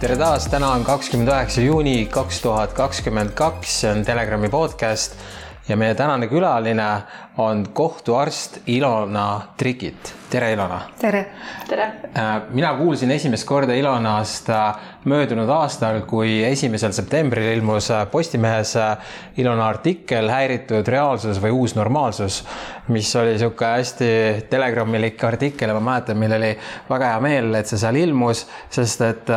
tere taas, täna on kakskümmend üheksa juuni kaks tuhat kakskümmend kaks, see on Telegrami podcast ja meie tänane külaline on kohtuarst Ilona Trikit. tere, Ilona. tere. tere. mina kuulsin esimest korda Ilonast möödunud aastal, kui esimesel septembril ilmus Postimehes Ilona artikkel Häiritud reaalsus või uus normaalsus, mis oli niisugune hästi telegramilik artikkel ja ma mäletan, meil oli väga hea meel, et see seal ilmus, sest et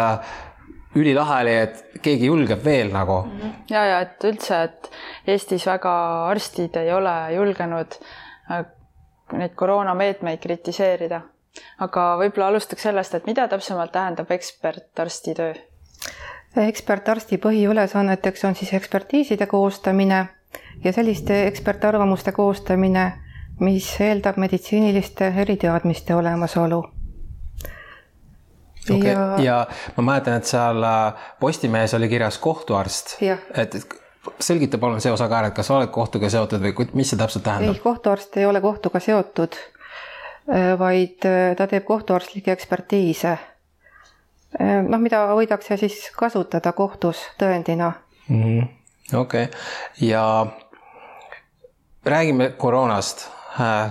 ülilahe oli, et keegi julgeb veel nagu. ja, ja et üldse, et Eestis väga arstid ei ole julgenud äh, neid koroonameetmeid kritiseerida. aga võib-olla alustaks sellest, et mida täpsemalt tähendab ekspertarsti töö? ekspertarsti põhiülesanneteks on siis ekspertiiside koostamine ja selliste ekspertarvamuste koostamine, mis eeldab meditsiiniliste eriteadmiste olemasolu okay. ja... ja ma mäletan, et seal äh, Postimehes oli kirjas kohtuarst. et selgita palun see osa ka ära, et kas sa oled kohtuga seotud või mis see täpselt tähendab? ei, kohtuarst ei ole kohtuga seotud, äh, vaid äh, ta teeb kohtuarstlikke ekspertiise. noh, mida võidakse siis kasutada kohtus tõendina mm -hmm.. okei okay., ja räägime koroonast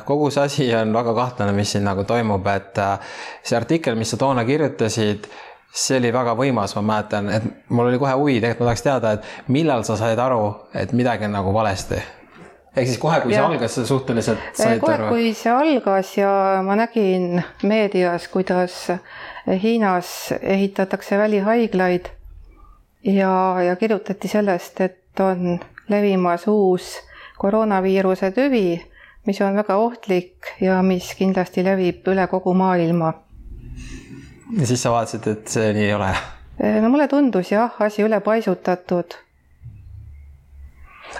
kogu see asi on väga kahtlane, mis siin nagu toimub, et äh, see artikkel, mis sa toona kirjutasid, see oli väga võimas, ma mäletan, et mul oli kohe huvi, tegelikult ma tahaks teada, et millal sa said aru, et midagi on nagu valesti? ehk siis kohe, kui ja. see algas, sa suhteliselt said kohe, aru? kui see algas ja ma nägin meedias, kuidas Hiinas ehitatakse välihaiglaid ja, ja kirjutati sellest, et on levimas uus koroonaviiruse tüvi mis on väga ohtlik ja mis kindlasti levib üle kogu maailma. ja siis sa vaatasid, et see nii ei ole? no mulle tundus jah, asi ülepaisutatud.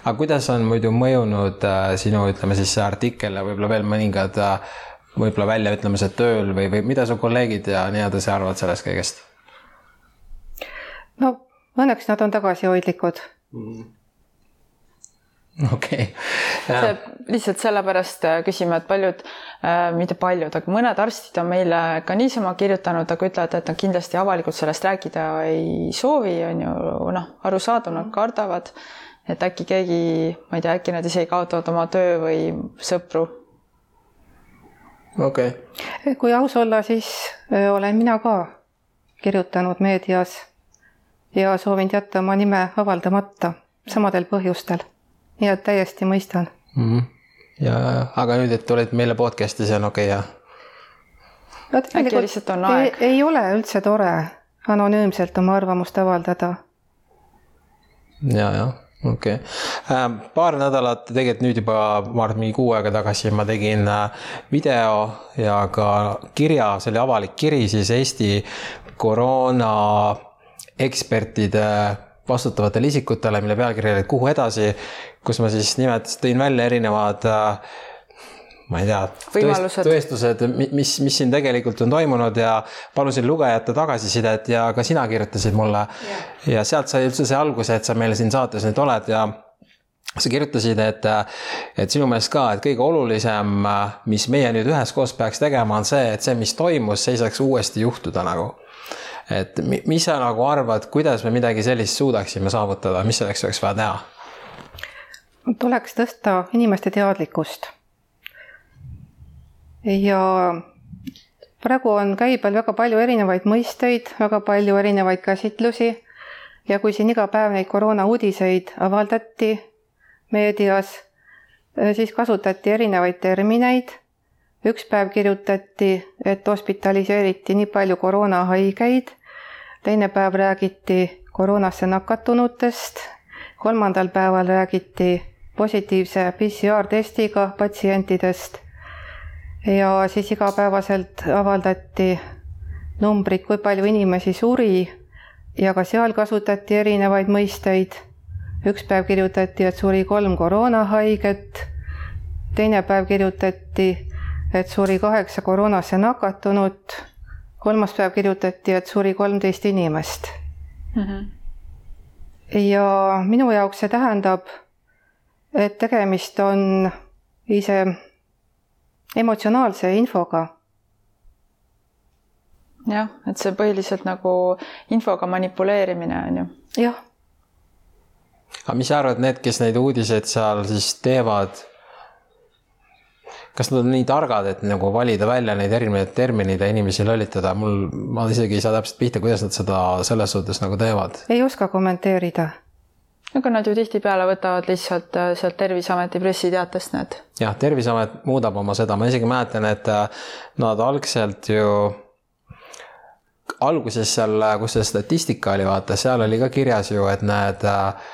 aga kuidas on muidu mõjunud äh, sinu, ütleme siis see artikkel ja võib-olla veel mõningad äh, võib-olla väljaütlemised tööl või, või mida su kolleegid ja nii edasi arvavad sellest kõigest? no õnneks nad on tagasihoidlikud mm okei. Okay.. lihtsalt sellepärast äh, küsime, et paljud äh,, mitte paljud, aga mõned arstid on meile ka niisama kirjutanud, aga ütlevad, et nad kindlasti avalikult sellest rääkida ei soovi, on ju, noh, arusaadav, nad kardavad, et äkki keegi, ma ei tea, äkki nad isegi kaotavad oma töö või sõpru. okei. Okay.. kui aus olla, siis äh, olen mina ka kirjutanud meedias ja soovinud jätta oma nime avaldamata samadel põhjustel et täiesti mõistan mm. -hmm. ja, aga nüüd, et tulid meile podcast'i, see on okei okay,, jah? äkki lihtsalt on aeg? ei ole üldse tore anonüümselt oma arvamust avaldada. ja, jah, okei okay. äh,. paar nädalat, tegelikult nüüd juba, ma arvan, mingi kuu aega tagasi ma tegin äh, video ja ka kirja, see oli avalik kiri siis Eesti koroona ekspertide vastutavatele isikutele, mille pealkiri oli Kuhu edasi, kus ma siis nimelt tõin välja erinevad äh, ma ei tea, tõest, tõestused, mis, mis siin tegelikult on toimunud ja palusin lugejate tagasisidet ja ka sina kirjutasid mulle. Yeah.. ja sealt sai üldse see alguse, et sa meil siin saates nüüd oled ja sa kirjutasid, et, et sinu meelest ka, et kõige olulisem, mis meie nüüd üheskoos peaks tegema, on see, et see, mis toimus, see ei saaks uuesti juhtuda nagu. Et mis sa nagu arvad, kuidas me midagi sellist suudaksime saavutada, mis selleks oleks vaja teha? tuleks tõsta inimeste teadlikkust. ja praegu on käibel väga palju erinevaid mõisteid, väga palju erinevaid käsitlusi ja kui siin iga päev neid koroona uudiseid avaldati meedias, siis kasutati erinevaid termineid. Üks päev kirjutati, et hospitaliseeriti nii palju koroonahaigeid, teine päev räägiti koroonasse nakatunutest, kolmandal päeval räägiti positiivse PCR-testiga patsientidest. Ja siis igapäevaselt avaldati numbrid, kui palju inimesi suri. Ja ka seal kasutati erinevaid mõisteid. üks päev kirjutati, et suri kolm koroonahaiget, teine päev kirjutati, et suri kaheksa koroonasse nakatunut, kolmas päev kirjutati, et suri kolmteist inimest mm. -hmm. ja minu jaoks see tähendab et tegemist on ise emotsionaalse infoga. jah, et see põhiliselt nagu infoga manipuleerimine on ju. jah. aga mis sa arvad, need, kes neid uudiseid seal siis teevad, kas nad on nii targad, et nagu valida välja neid erinevaid termineid ja inimesi lollitada, mul, ma isegi ei saa täpselt pihta, kuidas nad seda selles suhtes nagu teevad. ei oska kommenteerida aga nad ju tihtipeale võtavad lihtsalt äh, sealt Terviseameti pressiteatest need. jah, Terviseamet muudab oma seda, ma isegi mäletan, et äh, nad algselt ju alguses seal, kus see statistika oli, vaata, seal oli ka kirjas ju, et need äh,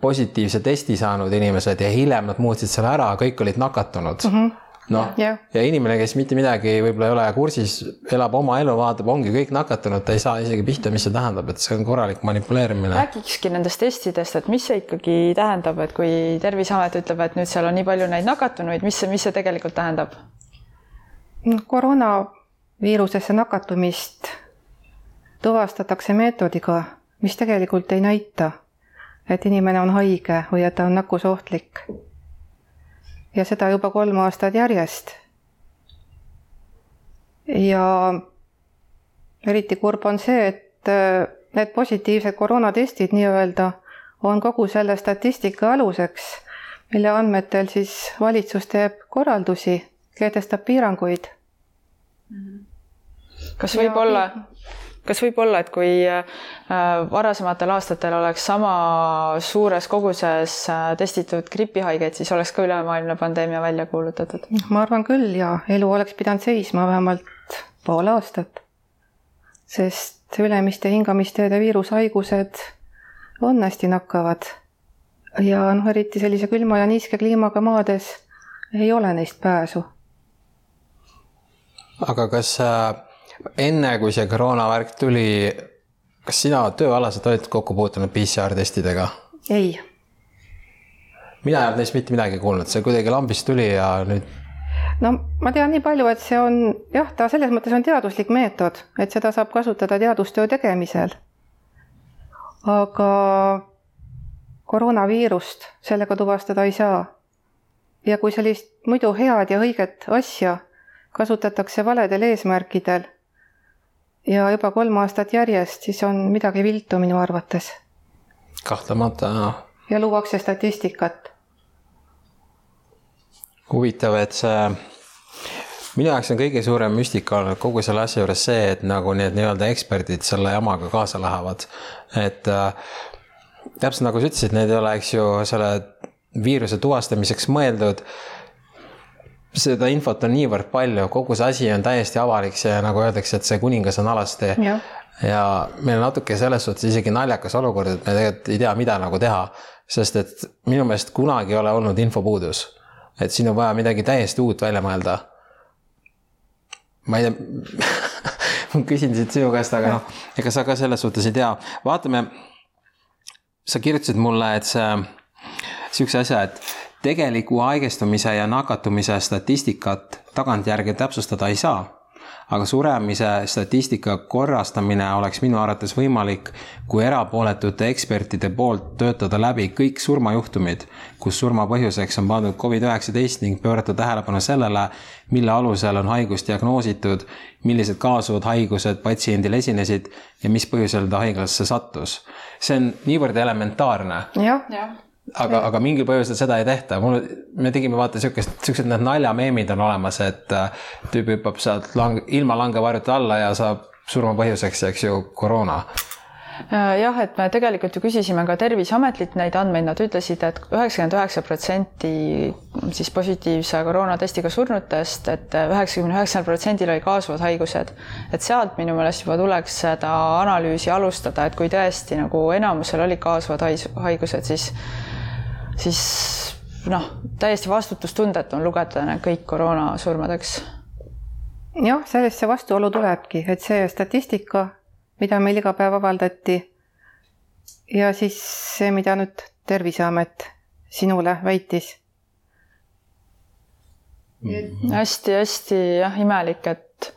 positiivse testi saanud inimesed ja hiljem nad muutsid selle ära, kõik olid nakatunud mm. -hmm noh yeah., ja inimene, kes mitte midagi võib-olla ei ole kursis, elab oma elu, vaatab, ongi kõik nakatunud, ta ei saa isegi pihta, mis see tähendab, et see on korralik manipuleerimine. räägikski nendest testidest, et mis see ikkagi tähendab, et kui Terviseamet ütleb, et nüüd seal on nii palju neid nakatunuid, mis see, mis see tegelikult tähendab? koroona viirusesse nakatumist tuvastatakse meetodiga, mis tegelikult ei näita, et inimene on haige või et ta on nakkusohtlik. ja seda juba kolm aastat järjest. ja eriti kurb on see, et äh, need positiivsed koroonatestid nii-öelda on kogu selle statistika aluseks, mille andmetel siis valitsus teeb korraldusi, kehtestab piiranguid kas võib ja, olla, kas võib olla, et kui äh, varasematel aastatel oleks sama suures koguses äh, testitud gripihaigeid, siis oleks ka ülemaailmne pandeemia välja kuulutatud? ma arvan küll ja elu oleks pidanud seisma vähemalt pool aastat. sest ülemiste hingamisteede viirushaigused on hästi nakkavad. ja noh, eriti sellise külma ja niiske kliimaga maades ei ole neist pääsu. aga kas äh enne kui see koroonavärk tuli, kas sina tööalaselt oled kokku puutunud PCR-testidega? ei. mina ei olnud neist mitte midagi kuulnud, see kuidagi lambist tuli ja nüüd. no ma tean nii palju, et see on jah, ta selles mõttes on teaduslik meetod, et seda saab kasutada teadustöö tegemisel. aga koroonaviirust sellega tuvastada ei saa. ja kui sellist muidu head ja õiget asja kasutatakse valedel eesmärkidel ja juba kolm aastat järjest, siis on midagi viltu minu arvates. kahtlemata. ja luuakse statistikat. huvitav, et see, minu jaoks on kõige suurem müstika olnud kogu selle asja juures see, et nagu need nii-öelda eksperdid selle jamaga kaasa lähevad. et äh, täpselt nagu sa ütlesid, need ei ole, eks ju, selle viiruse tuvastamiseks mõeldud seda infot on niivõrd palju, kogu see asi on täiesti avalik, see nagu öeldakse, et see kuningas on alasti. ja meil on natuke selles suhtes isegi naljakas olukord, et me tegelikult ei tea, mida nagu teha, sest et minu meelest kunagi ei ole olnud infopuudus. et siin on vaja midagi täiesti uut välja mõelda. ma ei tea ma küsin siit sinu käest, aga noh, ega sa ka selles suhtes ei tea, vaatame. sa kirjutasid mulle, et see, sihukese asja, et tegeliku haigestumise ja nakatumise statistikat tagantjärgi täpsustada ei saa, aga suremise statistika korrastamine oleks minu arvates võimalik, kui erapooletute ekspertide poolt töötada läbi kõik surmajuhtumid, kus surma põhjuseks on pandud Covid-19 ning pöörata tähelepanu sellele, mille alusel on haigus diagnoositud, millised kaasuvad haigused patsiendil esinesid ja mis põhjusel ta haiglasse sattus. see on niivõrd elementaarne. jah ja aga, aga mingil põhjusel seda ei tehta, mul, me tegime vaata siukest, siuksed need naljameemid on olemas, et äh, tüüp hüppab sealt lang-, ilma langevarjuta alla ja saab surma põhjuseks, eks ju, koroona. Äh, jah, et me tegelikult ju küsisime ka Terviseametilt neid andmeid, nad ütlesid et, et üheksakümmend üheksa protsenti siis positiivse koroonatestiga surnutest et, et üheksakümne üheksal protsendil oli kaasuvad haigused. et sealt minu meelest juba tuleks seda analüüsi alustada, et kui tõesti nagu enamusel olid kaasuvad haigused, siis siis noh, täiesti vastutustundetu on lugeda kõik koroonasurmadeks. jah, sellest see vastuolu tulebki, et see statistika, mida meil iga päev avaldati ja siis see, mida nüüd Terviseamet sinule väitis hästi-hästi mm. jah, imelik, et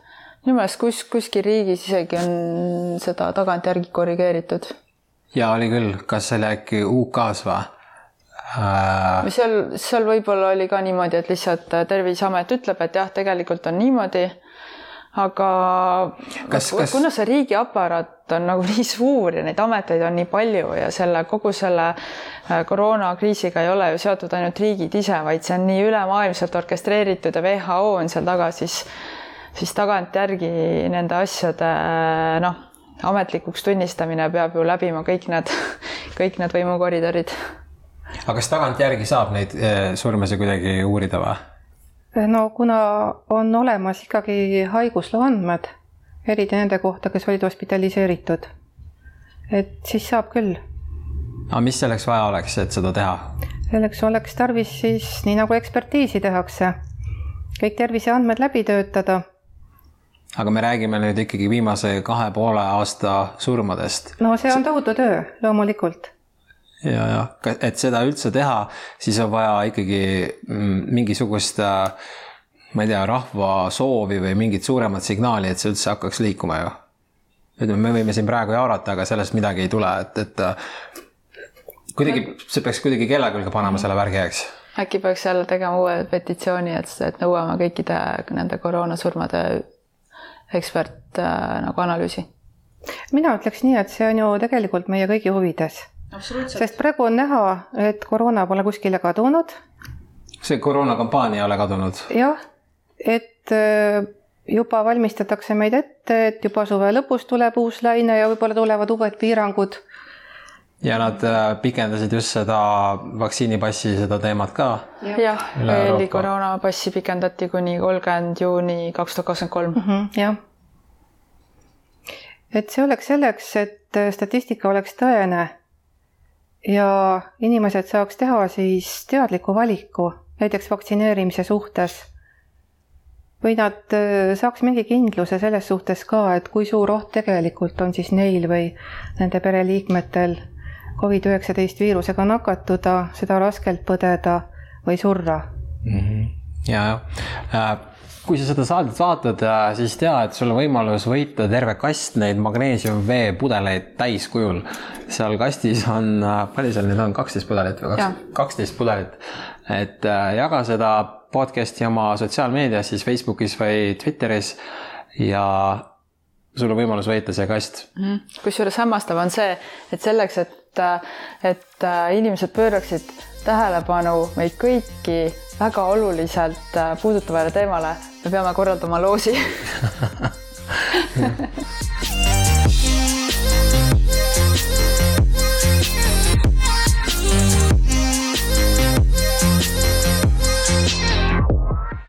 minu meelest kus, kuskil riigis isegi on seda tagantjärgi korrigeeritud. ja oli küll, kas see oli äkki UK-s või? Äh.... seal, seal võib-olla oli ka niimoodi, et lihtsalt äh, Terviseamet ütleb, et jah, tegelikult on niimoodi. aga Kas- kas- kuna see riigiaparaat on nagu nii suur ja neid ameteid on nii palju ja selle kogu selle äh, koroonakriisiga ei ole ju seotud ainult riigid ise, vaid see on nii ülemaailmselt orkestreeritud ja WHO on seal taga, siis siis tagantjärgi nende asjade noh, ametlikuks tunnistamine peab ju läbima kõik need, kõik need võimukoridorid. Aga kas tagantjärgi saab neid eh, surmasid kuidagi uurida või? no kuna on olemas ikkagi haigusloo andmed, eriti nende kohta, kes olid hospitaliseeritud, et siis saab küll. aga mis selleks vaja oleks, et seda teha? selleks oleks tarvis siis, nii nagu ekspertiisi tehakse, kõik terviseandmed läbi töötada. aga me räägime nüüd ikkagi viimase kahe poole aasta surmadest no see on tohutu töö, loomulikult. Ja, ja et seda üldse teha, siis on vaja ikkagi mm, mingisugust äh, ma ei tea, rahva soovi või mingit suuremat signaali, et see üldse hakkaks liikuma ju. ütleme, me võime siin praegu jaurata, aga sellest midagi ei tule, et, et äh, kuidagi, see peaks kuidagi kella külge panema selle värgi, eks äkki peaks jälle tegema uue petitsiooni, et, et nõuame kõikide nende koroonasurmade ekspert äh, nagu analüüsi. mina ütleks nii, et see on ju tegelikult meie kõigi huvides. Sest praegu on näha, et koroona pole kuskile kadunud. see koroonakampaania ei ole kadunud? jah, et äh, juba valmistatakse meid ette, et juba suve lõpus tuleb uus laine ja võib-olla tulevad uued piirangud. ja nad äh, pikendasid just seda vaktsiinipassi, seda teemat ka. jah, Üle EL-i koroonapassi pikendati kuni kolmkümmend juuni kaks tuhat kakskümmend kolm. Mhm, jah. et see oleks selleks, et äh, statistika oleks tõene ja inimesed saaks teha siis teadliku valiku, näiteks vaktsineerimise suhtes. või nad äh, saaks mingi kindluse selles suhtes ka, et kui suur oht tegelikult on siis neil või nende pereliikmetel Covid-19 viirusega nakatuda, seda raskelt põdeda või surra. Ja, ja kui sa seda saadet vaatad, siis tea, et sul on võimalus võita terve kast neid magneesium-vee pudeleid täiskujul. seal kastis on, palju seal neid on, kaksteist pudelit või kaks, kaksteist pudelit. et äh, jaga seda podcast'i oma sotsiaalmeedias, siis Facebookis või Twitteris ja sul on võimalus võita see kast. Mhm. kusjuures hämmastav on see, et selleks, et, et äh, inimesed pööraksid tähelepanu meid kõiki väga oluliselt äh, puudutavale teemale, me peame korraldama loosi